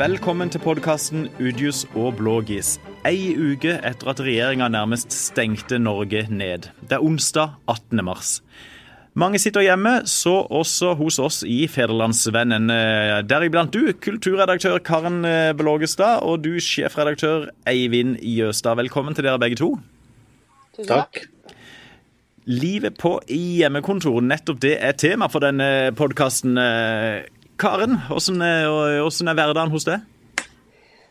Velkommen til podkasten Udius og Blågis. Ei uke etter at regjeringa nærmest stengte Norge ned. Det er onsdag 18. mars. Mange sitter hjemme, så også hos oss i Federlandsvennen. Deriblant du, kulturredaktør Karen Blågestad, og du, sjefredaktør Eivind Jøstad. Velkommen til dere begge to. Takk. Livet på hjemmekontor, nettopp det er tema for denne podkasten. Karen, hvordan er, hvordan er hverdagen hos deg?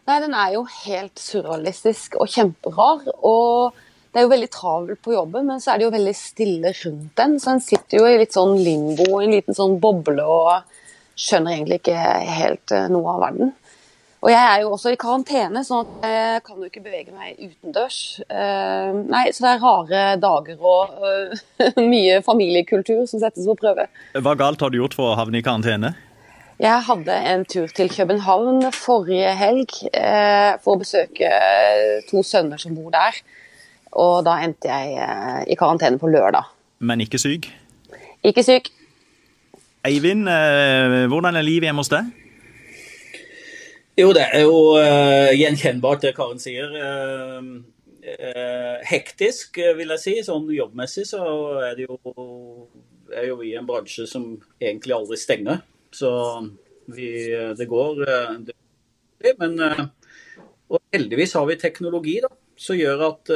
Nei, Den er jo helt surrealistisk og kjemperar. og Det er jo veldig travelt på jobben, men så er det jo veldig stille rundt den. Så en sitter jo i litt sånn limbo, i en liten sånn boble, og skjønner egentlig ikke helt noe av verden. Og jeg er jo også i karantene, sånn at jeg kan jo ikke bevege meg utendørs. Uh, nei, så det er rare dager og mye familiekultur som settes på prøve. Hva galt har du gjort for å havne i karantene? Jeg hadde en tur til København forrige helg eh, for å besøke to sønner som bor der. Og da endte jeg i karantene på lørdag. Men ikke syk? Ikke syk. Eivind, hvordan er livet hjemme hos deg? Jo, det er jo uh, gjenkjennbart det Karen sier. Uh, uh, hektisk, vil jeg si. Sånn jobbmessig så er det jo, er jo vi en bransje som egentlig aldri stenger. Så vi, det går det, Men og heldigvis har vi teknologi da, som gjør at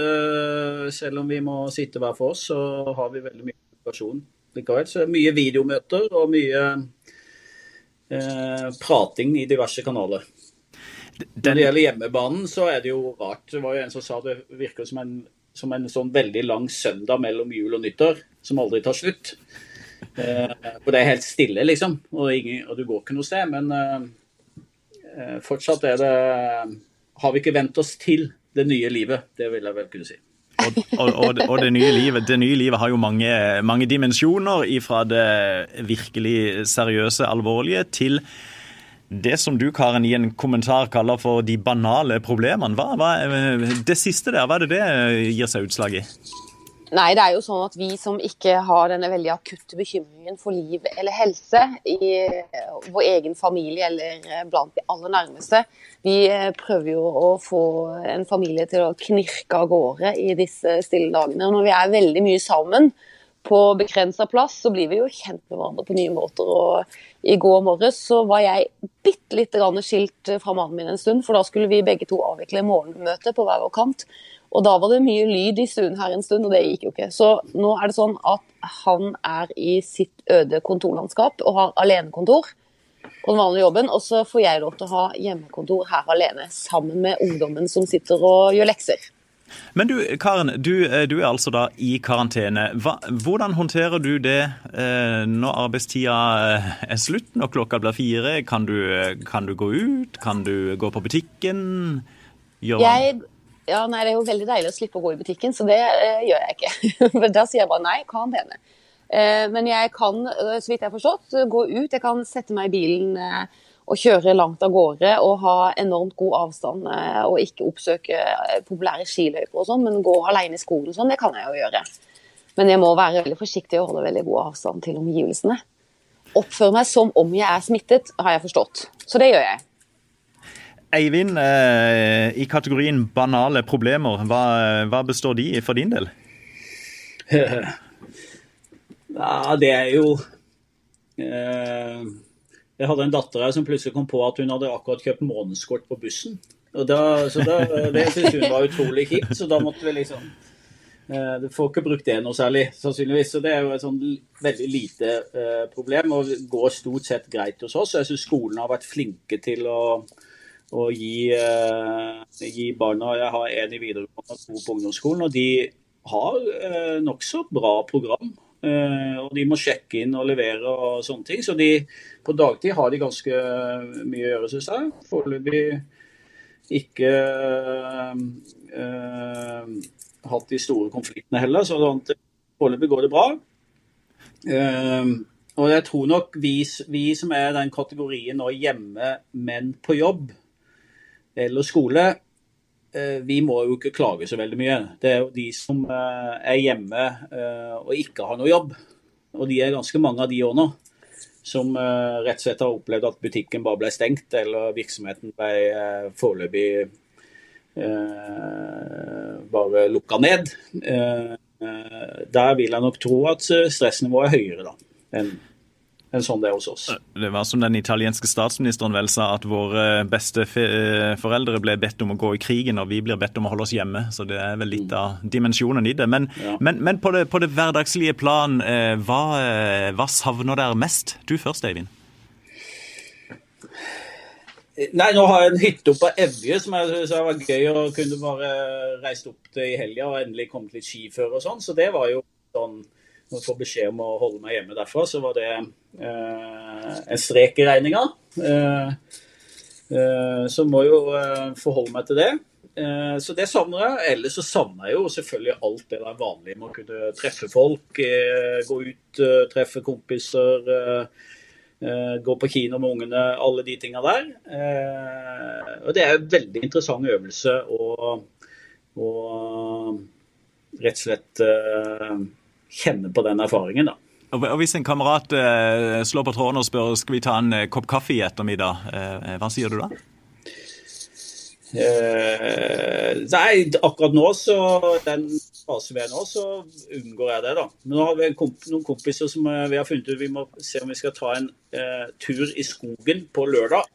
selv om vi må sitte hver for oss, så har vi veldig mye kommunikasjon likevel. Så det er mye videomøter og mye prating i diverse kanaler. Når det gjelder hjemmebanen, så er det jo rart. Det var jo en som sa det virker som en, som en sånn veldig lang søndag mellom jul og nyttår, som aldri tar slutt. Eh, og det er helt stille, liksom. Og, ingen, og, du går ikke noe sted. Men eh, fortsatt er det Har vi ikke vent oss til det nye livet? Det vil jeg vel kunne si. Og, og, og, det, nye livet, det nye livet har jo mange, mange dimensjoner, fra det virkelig seriøse, alvorlige, til det som du, Karen, i en kommentar kaller for de banale problemene. Hva, hva, det siste der, hva er det det gir seg utslag i? Nei, det er jo sånn at Vi som ikke har denne veldig akutte bekymringen for liv eller helse i vår egen familie eller blant de aller nærmeste, vi prøver jo å få en familie til å knirke av gårde i disse stille dagene. Når vi er veldig mye sammen, på begrensa plass, så blir vi jo kjent med hverandre på nye måter. og I går morges så var jeg bitte litt skilt fra mannen min en stund, for da skulle vi begge to avvikle morgenmøte på hver vår kant. Og da var det mye lyd i stuen her en stund, og det gikk jo ikke. Så nå er det sånn at han er i sitt øde kontorlandskap og har alenekontor på den vanlige jobben, og så får jeg lov til å ha hjemmekontor her alene sammen med ungdommen som sitter og gjør lekser. Men du, Karen, du, du, er altså da i karantene. Hva, hvordan håndterer du det eh, når arbeidstida er slutt, når klokka blir fire? Kan du, kan du gå ut? Kan du gå på butikken? Jeg, ja, nei, Det er jo veldig deilig å slippe å gå i butikken, så det eh, gjør jeg ikke. For da sier jeg bare nei, karantene. Eh, men jeg kan, så vidt jeg har forstått, gå ut. Jeg kan sette meg i bilen og kjøre langt av gårde og ha enormt god avstand eh, og ikke oppsøke eh, populære skiløyper og sånn, men gå alene i skolen og sånn, det kan jeg jo gjøre. Men jeg må være veldig forsiktig og holde veldig god avstand til omgivelsene. Oppføre meg som om jeg er smittet, har jeg forstått. Så det gjør jeg. Eivind, eh, i kategorien banale problemer, hva, hva består de i for din del? Ja, det er jo eh jeg hadde en datter her som plutselig kom på at hun hadde akkurat kjøpt månedskort på bussen. Og da, så da, Det syntes hun var utrolig kjipt, så da måtte vi liksom eh, Du får ikke brukt det noe særlig, sannsynligvis. Så det er jo et sånn veldig lite problem, og går stort sett greit hos oss. Jeg syns skolen har vært flinke til å, å gi, eh, gi, barna Jeg har en i videregående og to på ungdomsskolen, og de har eh, nokså bra program. Eh, og de må sjekke inn og levere og sånne ting. Så de, på dagtid har de ganske mye å gjøre, syns jeg. Foreløpig ikke eh, hatt de store konfliktene heller, så sånn foreløpig går det bra. Eh, og jeg tror nok vi, vi, som er den kategorien nå hjemme, men på jobb eller skole, uh, vi må jo ikke klage så veldig mye. Det er jo de som er hjemme og ikke har noe jobb. Og de er ganske mange av de òg nå. som rett og slett har opplevd at butikken bare ble stengt, eller virksomheten ble foreløpig bare lukka ned. der vil jeg nok tro at stressnivået er høyere da, enn sånn det er hos oss. Det var som den italienske statsministeren vel sa, at våre beste foreldre ble bedt om å gå i krigen, og vi blir bedt om å holde oss hjemme. Så det er vel litt mm. av dimensjonen i det. Men, ja. men, men på, det, på, det, hverdagslige plan, eh, hva, eh, hva savner dere mest? Du først, Eivind. Nei, nå har jeg en hytte oppe på Evje som jeg synes var gøy å kunne bare reist opp til i helga og endelig kommet litt skiføre og sånn. Så det var jo sånn Når jeg får beskjed om å holde meg hjemme derfra, så var det Eh, en strek i regninga. Eh, eh, så må jo forholde meg til det. Så det savner jeg. Ellers så savner jeg jo selvfølgelig alt det der vanlige med å kunne treffe folk. Gå ut, treffe kompiser, gå på kino med ungene. Alle de tinga der. Og det er en veldig interessant øvelse å, å rett og slett kjenne på den erfaringen, da. Og Hvis en kamerat eh, slår på tråden og spør skal vi ta en eh, kopp kaffe i ettermiddag, eh, hva sier du da? Eh, nei, akkurat nå, så den fasen vi er nå, så unngår jeg det, da. Men nå har vi komp noen kompiser som eh, vi har funnet ut vi må se om vi skal ta en eh, tur i skogen på lørdag.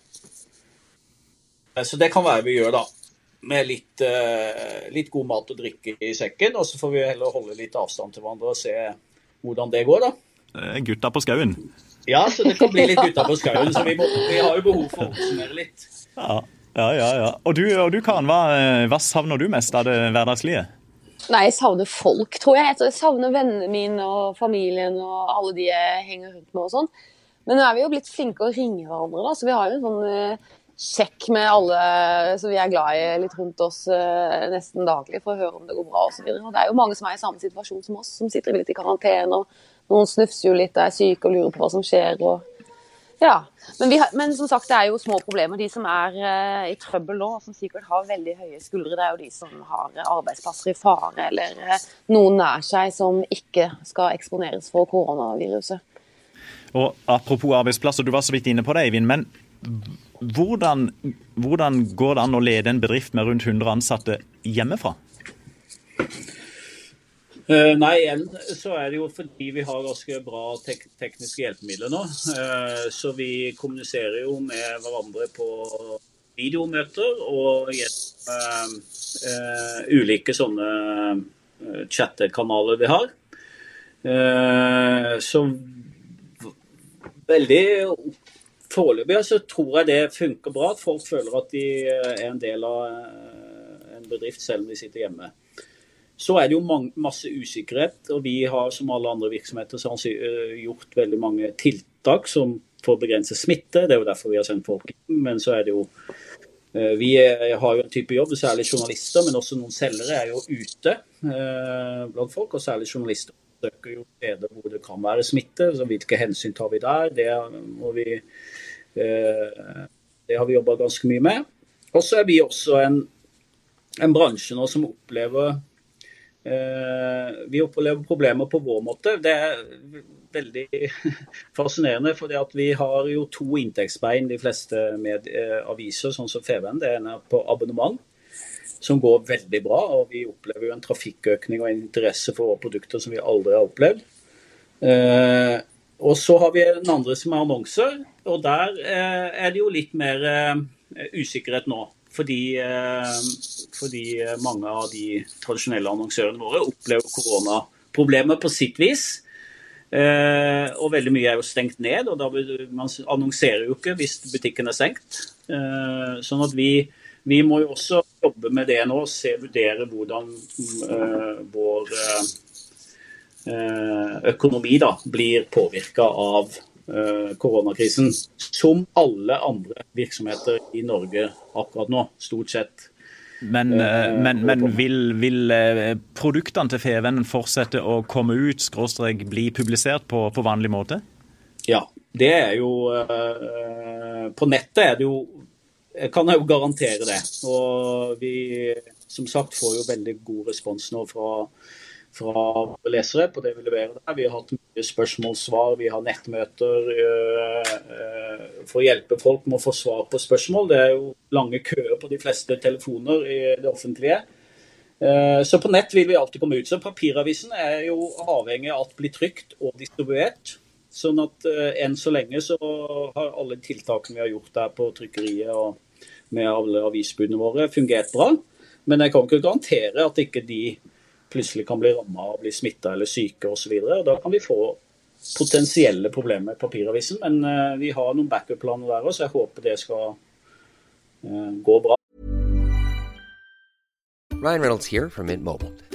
Så det kan være vi gjør, da. Med litt, litt god mat og drikke i sekken. Og så får vi heller holde litt avstand til hverandre og se hvordan det går, da. Eh, gutta på skauen. Ja, så det kan bli litt gutta på skauen. Så vi, må, vi, har jo behov for å oppsummere litt. Ja, ja, ja. ja. Og, du, og du Karen, hva, hva, savner du mest av det hverdagslige? Nei, jeg savner folk, tror jeg. Jeg savner vennene mine og familien og alle de jeg henger rundt med og sånn. Men nå er vi jo blitt flinke å ringe hverandre, da, så vi har jo en sånn uh, sjekk med alle som vi er glad i litt rundt oss nesten daglig for å høre om det går bra osv. Det er jo mange som er i samme situasjon som oss, som sitter litt i karantene og noen snufser jo litt, er syke og lurer på hva som skjer. og ja, men, har, men, som sagt, det er jo små problemer. De som er uh, i trøbbel nå, som sikkert har veldig høye skuldre, det er jo de som har arbeidsplasser i fare, eller uh, noen nær seg som ikke skal eksponeres for koronaviruset. Og Apropos arbeidsplasser, du var så vidt inne på det, Eivind. Men hvordan, hvordan går det an å lede en bedrift med rundt 100 ansatte hjemmefra? Uh, nei, igjen så er det jo fordi vi har ganske bra tek tekniske hjelpemidler nå. Uh, så vi kommuniserer jo med hverandre på videomøter og gjennom uh, ulike sånne chattekanaler vi har. så veldig foreløpig så tror jeg det funker bra. At folk føler at de er en del av en bedrift selv om de sitter hjemme. Så er det jo masse usikkerhet, og vi har som alle andre virksomheter eh, gjort veldig mange tiltak som for å begrense smitte. Det er jo derfor vi har sendt folk inn. Men så er det jo eh, Vi har jo en type jobb, særlig journalister, men også noen selgere er jo ute eh, blant folk. Og særlig journalister søker jo steder hvor det kan være smitte. så Hvilke hensyn tar vi der? Det, vi, det har vi jobba ganske mye med. Og så er vi også en, en bransje nå som opplever Eh, vi opplever problemer på vår måte. Det er veldig fascinerende, for vi har jo to inntektsbein, de fleste med eh, aviser, sånn som Feven. Det ene er på abonnement, som går veldig bra. Og vi opplever jo en trafikkøkning og en interesse for våre produkter som vi aldri har opplevd. Eh, og så har vi den andre som er annonser, og der er det jo litt mer usikkerhet nå. Fordi, eh, fordi, mange av de tradisjonelle annonsørene våre opplever koronaproblemer på sitt vis. Eh, og veldig mye er jo stengt ned, og da man annonserer jo ikke hvis butikken er stengt. Eh, sånn at vi, vi må jo også jobbe med det nå, se, vurdere hvordan vår økonomi da, blir påvirka av Eh, koronakrisen, som alle andre virksomheter i Norge akkurat nå, stort sett. Men, eh, eh, men, men vil, vil, produktene til Fevennen fortsette å komme ut, skråstrek bli publisert på, på, vanlig måte? Ja, det er jo På nettet er det jo jeg kan jeg jo garantere det. Og vi som sagt får jo veldig god respons nå fra fra lesere på det vi leverer der. Vi har hatt mye spørsmålssvar, vi har nettmøter øh, øh, for å hjelpe folk med å få svar på spørsmål. Det er jo lange køer på de fleste telefoner i det offentlige. Eh, så på nett vil vi alltid komme ut. Så papiravisen er jo avhengig av at det blir trygt og distribuert. Sånn at enn så lenge så har alle tiltakene vi har gjort der på trykkeriet og med alle avisbudene våre, fungert bra. Men jeg kan ikke garantere at ikke de plutselig kan bli ramma og bli smitta eller syke osv. Da kan vi få potensielle problemer med papiravisen. Men uh, vi har noen backup-planer der òg, så jeg håper det skal uh, gå bra. Ryan.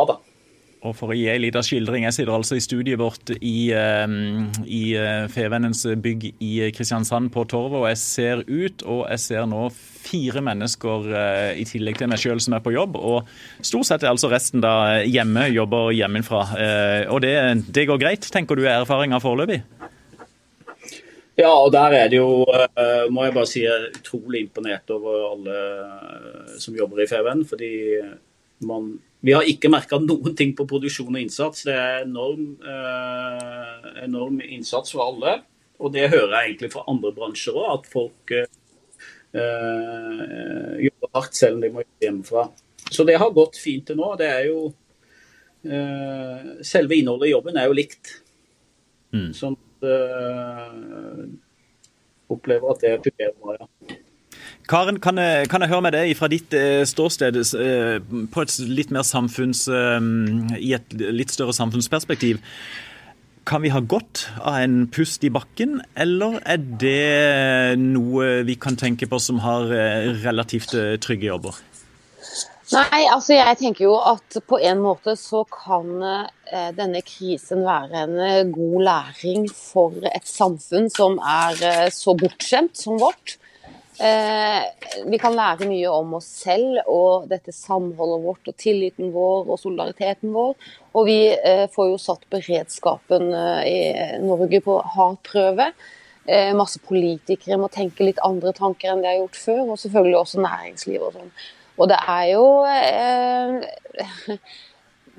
Ja, da. Og for å gi en liten skildring, jeg sitter altså i studiet vårt i, um, i uh, Fevennens bygg i Kristiansand på Torvet, og jeg ser ut, og jeg ser nå fire mennesker uh, i tillegg til meg sjøl som er på jobb. Og stort sett er altså resten da hjemme, jobber hjemmefra. Uh, og det, det, går greit, tenker du er erfaringa foreløpig? Ja, og der er det jo, må jeg bare si, utrolig imponert over alle som jobber i Feven. Fordi man vi har ikke merka noen ting på produksjon og innsats. Det er enorm, eh, enorm innsats for alle. Og det hører jeg egentlig fra andre bransjer òg, at folk eh, jobber hardt selv om de må jobbe hjemmefra. Så det har gått fint til nå. Det er jo eh, Selve innholdet i jobben er jo likt. Mm. Sånn at eh, opplever at det fungerer bra, ja. Karen, kan jeg, kan jeg, høre med deg fra ditt eh, ståsted eh, på et litt mer samfunns, eh, i et litt større samfunnsperspektiv. Kan vi ha godt av en pust i bakken, eller er det noe vi kan tenke på som har relativt trygge jobber? Nei, altså jeg tenker jo at på en måte så kan denne krisen være en god læring for et samfunn som er så bortskjemt som vårt. Eh, vi kan lære mye om oss selv og dette samholdet vårt og tilliten vår og solidariteten vår. Og vi eh, får jo satt beredskapen eh, i Norge på hard prøve. Eh, masse politikere må tenke litt andre tanker enn de har gjort før, og selvfølgelig også næringslivet og sånn. Og det er jo eh,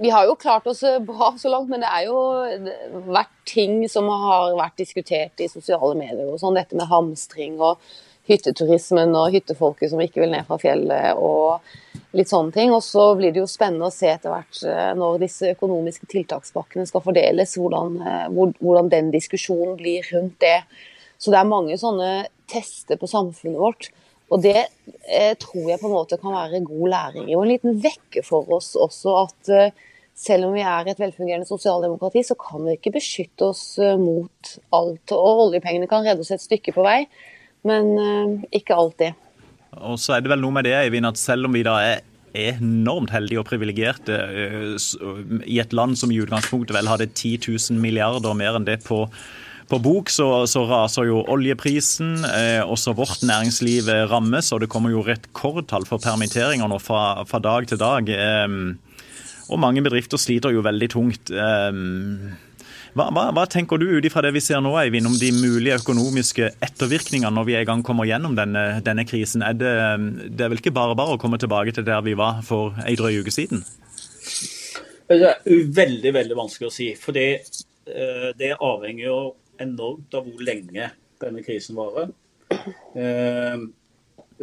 Vi har jo klart oss bra så langt, men det er jo vært ting som har vært diskutert i sosiale medier og sånn. Dette med hamstring og hytteturismen og hyttefolket som ikke vil ned fra fjellet og litt sånne ting. Og så blir det jo spennende å se etter hvert eh, når disse økonomiske tiltakspakkene skal fordeles, hvordan, eh, hvordan den diskusjonen blir rundt det. Så det er mange sånne tester på samfunnet vårt. Og det eh, tror jeg på en måte kan være god læring. Og en liten vekke for oss også at eh, selv om vi er et velfungerende sosialdemokrati, så kan vi ikke beskytte oss eh, mot alt. Og oljepengene kan redde oss et stykke på vei men uh, ikke alltid. Og så er det vel noe med det, Eivind, at selv om vi da er enormt heldige og privilegerte uh, i et land som i utgangspunktet vel hadde 10 000 milliarder mer enn det på på bok så, så, raser jo oljeprisen, eh, også vårt næringsliv rammes. Og det kommer jo rekordtall for permitteringer nå fra, fra dag til dag. Eh, og mange bedrifter sliter jo veldig tungt. Eh, hva, hva, hva tenker du ut ifra det vi ser nå, Eivind, om de mulige økonomiske ettervirkningene når vi en gang kommer gjennom denne, denne krisen? Er det, det, er vel ikke bare bare å komme tilbake til der vi var for ei drøy uke siden? Det er veldig veldig vanskelig å si. For eh, det avhenger jo enormt av hvor lenge denne krisen varer. Eh,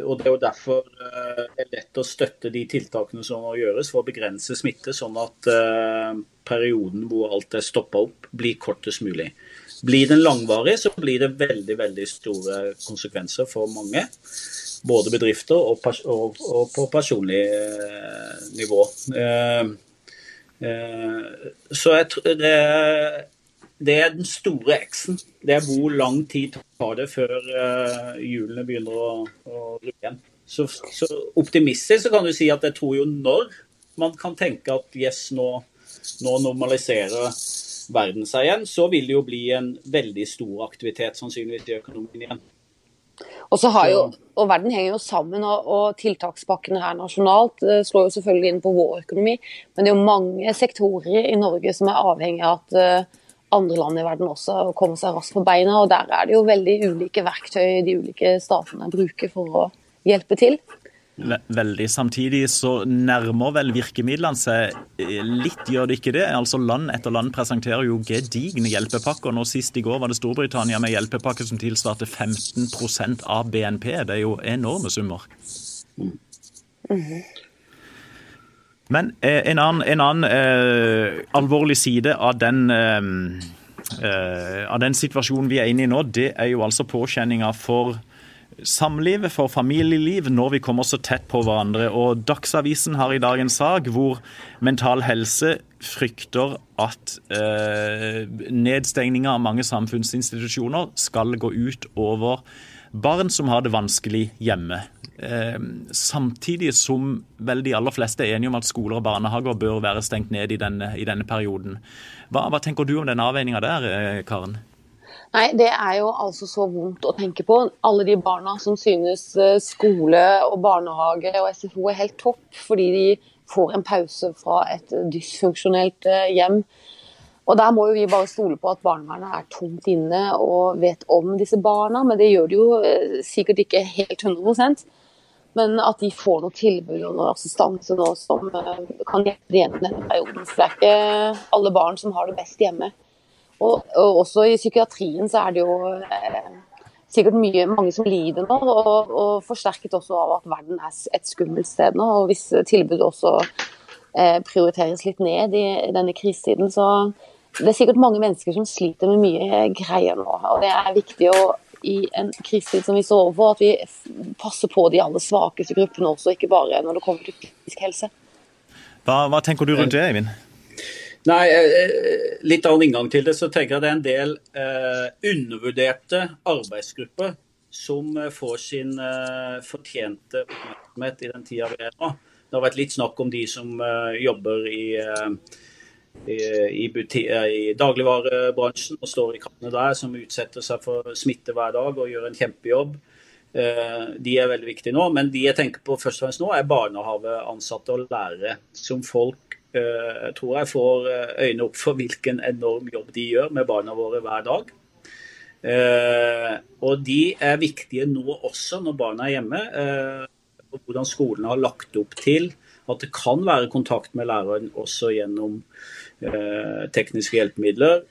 og Det er jo derfor eh, det er lett å støtte de tiltakene som må gjøres for å begrense smitte, sånn at eh, perioden hvor alt er stoppa opp, blir kortest mulig. Blir den langvarig, så blir det veldig veldig store konsekvenser for mange. Både bedrifter og, og, og på personlig nivå. Så jeg tror det det er den store X-en. Det er hvor lang tid tar det før uh, hjulene begynner å, å rulle igjen. Så, så, optimistisk så kan du si at jeg tror jo når man kan tenke at yes, nå, nå normaliserer verden seg igjen, så vil det jo bli en veldig stor aktivitet sannsynligvis i økonomien igjen. Og, så har jo, og Verden henger jo sammen, og, og tiltakspakkene her nasjonalt uh, slår jo selvfølgelig inn på vår økonomi. Men det er jo mange sektorer i Norge som er avhengig av at eh, andre land i verden også kommer seg raskt på beina. og Der er det jo veldig ulike verktøy de ulike statene bruker for å hjelpe til. Veldig. Samtidig så nærmer vel virkemidlene seg eh, litt, gjør det ikke det? Altså Land etter land presenterer jo gedigne hjelpepakker. Nå Sist i går var det Storbritannia med hjelpepakke som tilsvarte 15% av BNP. Det er jo enorme summer. Mm -hmm. Men eh, en annen, en annen eh, alvorlig side av den, eh, eh, av den situasjonen vi er inne i nå, det er jo altså påkjenninga for samlivet, for familieliv, når vi kommer så tett på hverandre. Og Dagsavisen har i dag en sak hvor Mental Helse frykter at eh, nedstengninga av mange samfunnsinstitusjoner skal gå ut over barn som har det vanskelig hjemme. Eh, samtidig som vel de aller fleste er enige om at skoler og barnehager bør være stengt ned i denne, i denne perioden. Hva, hva, tenker du om den avveininga der, eh, Karen? Nei, Det er jo altså så vondt å tenke på. Alle de barna som synes eh, skole og barnehage og SFO er helt topp fordi de får en pause fra et dysfunksjonelt eh, hjem. Og Der må jo vi bare stole på at barnevernet er tungt inne og vet om disse barna. Men det gjør de jo eh, sikkert ikke helt 100% Men at de får noe tilbud og noe assistanse nå som kan hjelpe dem gjennom denne perioden. For det er ikke alle barn som har det best hjemme. Og, og, også i psykiatrien så er det jo eh, sikkert mye, mange som lider nå, og, og, forsterket også av at verden er et skummelt sted nå. Og hvis tilbudet også eh, prioriteres litt ned i, denne krisetiden, så det er sikkert mange mennesker som sliter med mye greier nå. Og det er viktig å, i en krisetid som vi står overfor, at vi passer på de aller svakeste gruppene også, ikke bare når det kommer til fysisk helse. Hva, hva tenker du rundt det, Eivind? Nei, eh, eh, Litt annen inngang til det. så tenker jeg Det er en del eh, undervurderte arbeidsgrupper som eh, får sin eh, fortjente oppmerksomhet i den tida vi er nå. Det har vært litt snakk om de som eh, jobber i, i, i, i, dagligvarebransjen og står i kattene der, som utsetter seg for smitte hver dag og gjør en kjempejobb. De er veldig viktige nå, men de jeg tenker på først og fremst nå, er barnehageansatte og lærere. Som folk jeg eh, tror jeg får eh, øynene opp for hvilken enorm jobb de gjør med barna våre hver dag. Eh, og de er viktige nå også, når barna er hjemme. Og hvordan skolene har lagt opp til at det kan være kontakt med læreren også gjennom tekniske hjelpemidler.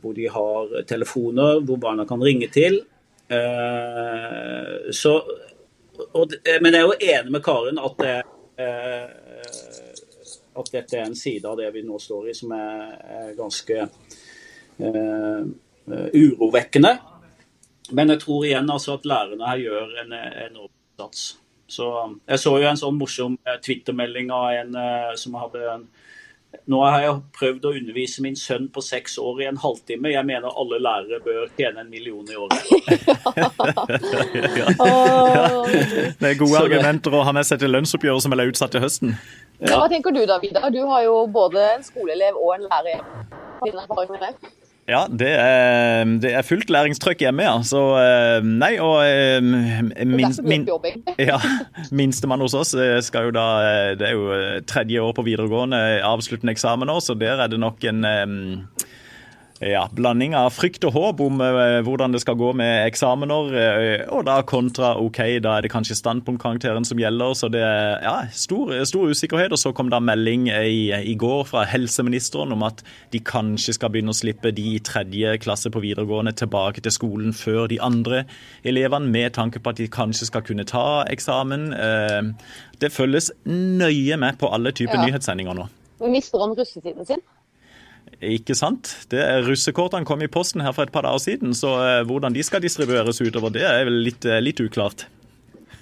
hvor de har telefoner hvor barna kan ringe til. så, og, men jeg er jo enig med Karen at det er at dette er en side av det vi nå står i som er, er ganske uh, urovekkende. Men jeg tror igjen altså at lærerne her gjør en enorm innsats. Så Jeg så jo en sånn morsom twittermelding Twitter-melding av en uh, som hadde en nå har jeg prøvd å undervise min sønn på seks år i en halvtime. Jeg mener alle lærere bør tjene en million i året. ja. Det er gode argumenter å ha med seg til lønnsoppgjøret som er utsatt til høsten. Ja. Hva tenker du da, Vidar? Du har jo både en skoleelev og en lærer. Din erfaring med det? Ja, det er, det er, fullt læringstrykk hjemme, ja. Så eh, nei, og eh, min, min, ja, Minstemann hos oss eh, skal jo da Det er jo tredje år på videregående, avsluttende nå, så der er det nok en ja, blanding av frykt og håp om uh, hvordan det skal gå med eksamener. Uh, og da kontra OK, da er det kanskje standpunktkarakteren som gjelder. Så det er ja, stor, stor, usikkerhet. Og så kom det melding i, i, går fra helseministeren om at de kanskje skal begynne å slippe de i tredje klasse på videregående tilbake til skolen før de andre elevene, med tanke på at de kanskje skal kunne ta eksamen. Det følges nøye med på alle typer ja. nyhetssendinger nå. Mister han russetiden sin? Ikke sant? Det er Russekortene kom i posten her for et par dager siden, så eh, hvordan de skal distribueres utover, det er vel litt, eh, litt uklart.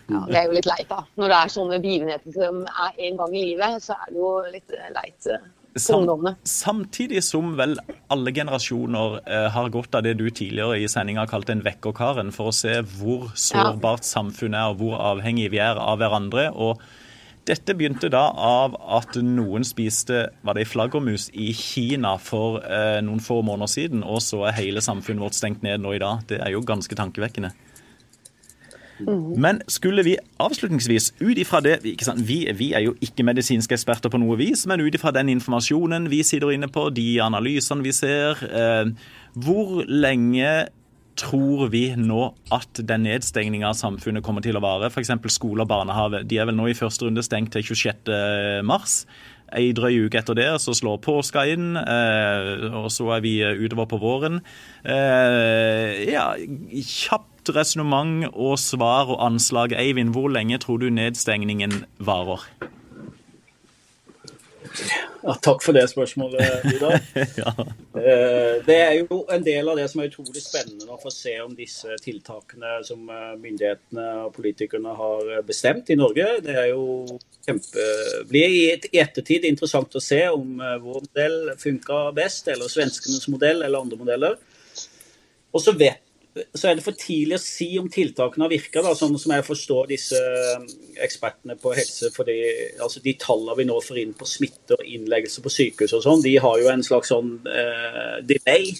Ja, Det er jo litt leit, da. Når det er sånne begivenheter som er en gang i livet, så er det jo litt eh, leit. Sam, samtidig som vel alle generasjoner eh, har gått av det du tidligere i sendinga kalte en vekkerkaren, for å se hvor sårbart ja. samfunnet er og hvor avhengig vi er av hverandre. og Dette begynte da av at noen spiste var det flaggermus i Kina for eh, noen få måneder siden, og så er hele samfunnet vårt stengt ned nå i dag. Det er jo ganske tankevekkende. Men skulle vi avslutningsvis, ut ifra det vi, vi, er jo ikke medisinske eksperter på noe vis, men ut ifra den informasjonen vi sitter inne på, de analysene vi ser, eh, hvor lenge tror vi nå at den nedstengninga av samfunnet kommer til å vare? F.eks. skole og barnehage. De er vel nå i første runde stengt til 26. mars. Ei drøy uke etter det så slår påska inn, eh, og så er vi utover på våren. Eh, ja, kjapt resonnement og svar og anslag. Eivind, hvor lenge tror du nedstengningen varer? Ja, takk for det spørsmålet, Vidar. ja. Eh, det er jo en del av det som er utrolig spennende å få se om disse tiltakene som eh, myndighetene og politikerne har bestemt i Norge. Det er jo kjempe, blir i ettertid interessant å se om eh, vår modell funka best, eller svenskenes modell eller andre modeller. Og så vet så er det for tidlig å si om tiltakene har virka, sånn som jeg forstår disse um, ekspertene på helse. fordi altså De tallene vi nå får inn på smitte og innleggelse på sykehus og sånn, de har jo en slags sånn eh, delay.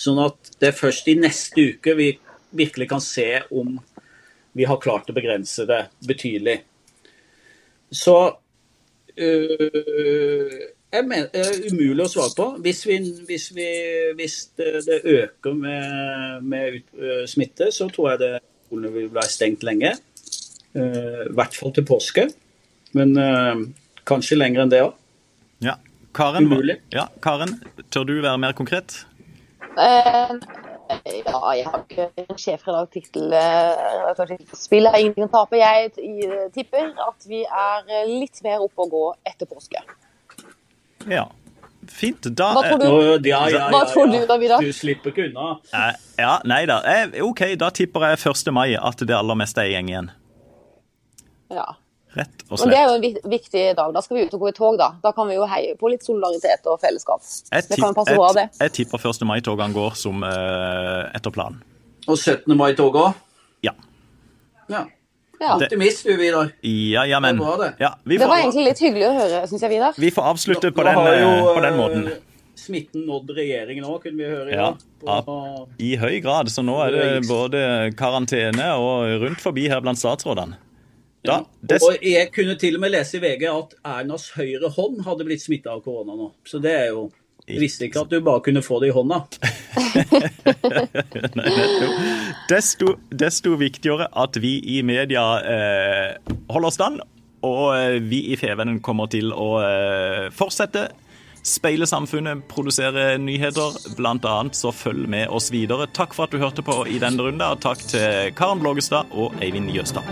Sånn at det er først i neste uke vi virkelig kan se om vi har klart å begrense det betydelig. Så øh, mener, er umulig å svare på. Hvis, vi, hvis, vi, hvis det, det, øker med, med ut, uh, smitte, så tror jeg det skolene vil bli stengt lenge. Uh, I hvert fall til påske. Men uh, kanskje lenger enn det òg. Ja. Karen. Ja, Karen, tør du være mer konkret? ja, jeg har ikke en sjefredaktortittel. Spill har ingenting å tape. Jeg tipper at vi er litt mer oppe å gå etter påske. Ja. Fint. Da, Hva tror du, ja, ja, Hva tror du da, Vidar? Du slipper ikke unna. Ja, nei da. OK, da tipper jeg 1. mai at det aller meste er i gjeng igjen. Ja. Rett og slett. Men det er jo en viktig dag. Da skal vi ut og gå i tog, da. Da kan vi jo heie på litt solidaritet og fellesskap. Jeg, det kan passe bra, det. Jeg tipper 1. mai-togene går som uh, etter planen. Og 17. mai-toget òg? Ja. ja. Ja. Optimist du, Vidar. Ja, ja, men Det, var det. Ja, det var egentlig litt hyggelig å høre, syns jeg, Vidar. Vi får avslutte på, den, jo, på den måten. Eh, smitten nådd regjeringen òg, kunne vi høre. Ja, på, I høy grad. Så nå er det både karantene og rundt forbi her blant statsrådene. Da, ja. Og jeg kunne til og med lese i VG at Ernas høyre hånd hadde blitt smitta av korona nå. Så det er jo jeg visste ikke at du bare kunne få det i hånda. desto, desto, viktigere at vi i media eh, holder stand, og eh, vi i Fevennen kommer til å eh, fortsette. Speile samfunnet, produsere nyheter. Blant annet så følg med oss videre. Takk for at du hørte på i denne runden, og takk til Karen Blågestad og Eivind Jøstad.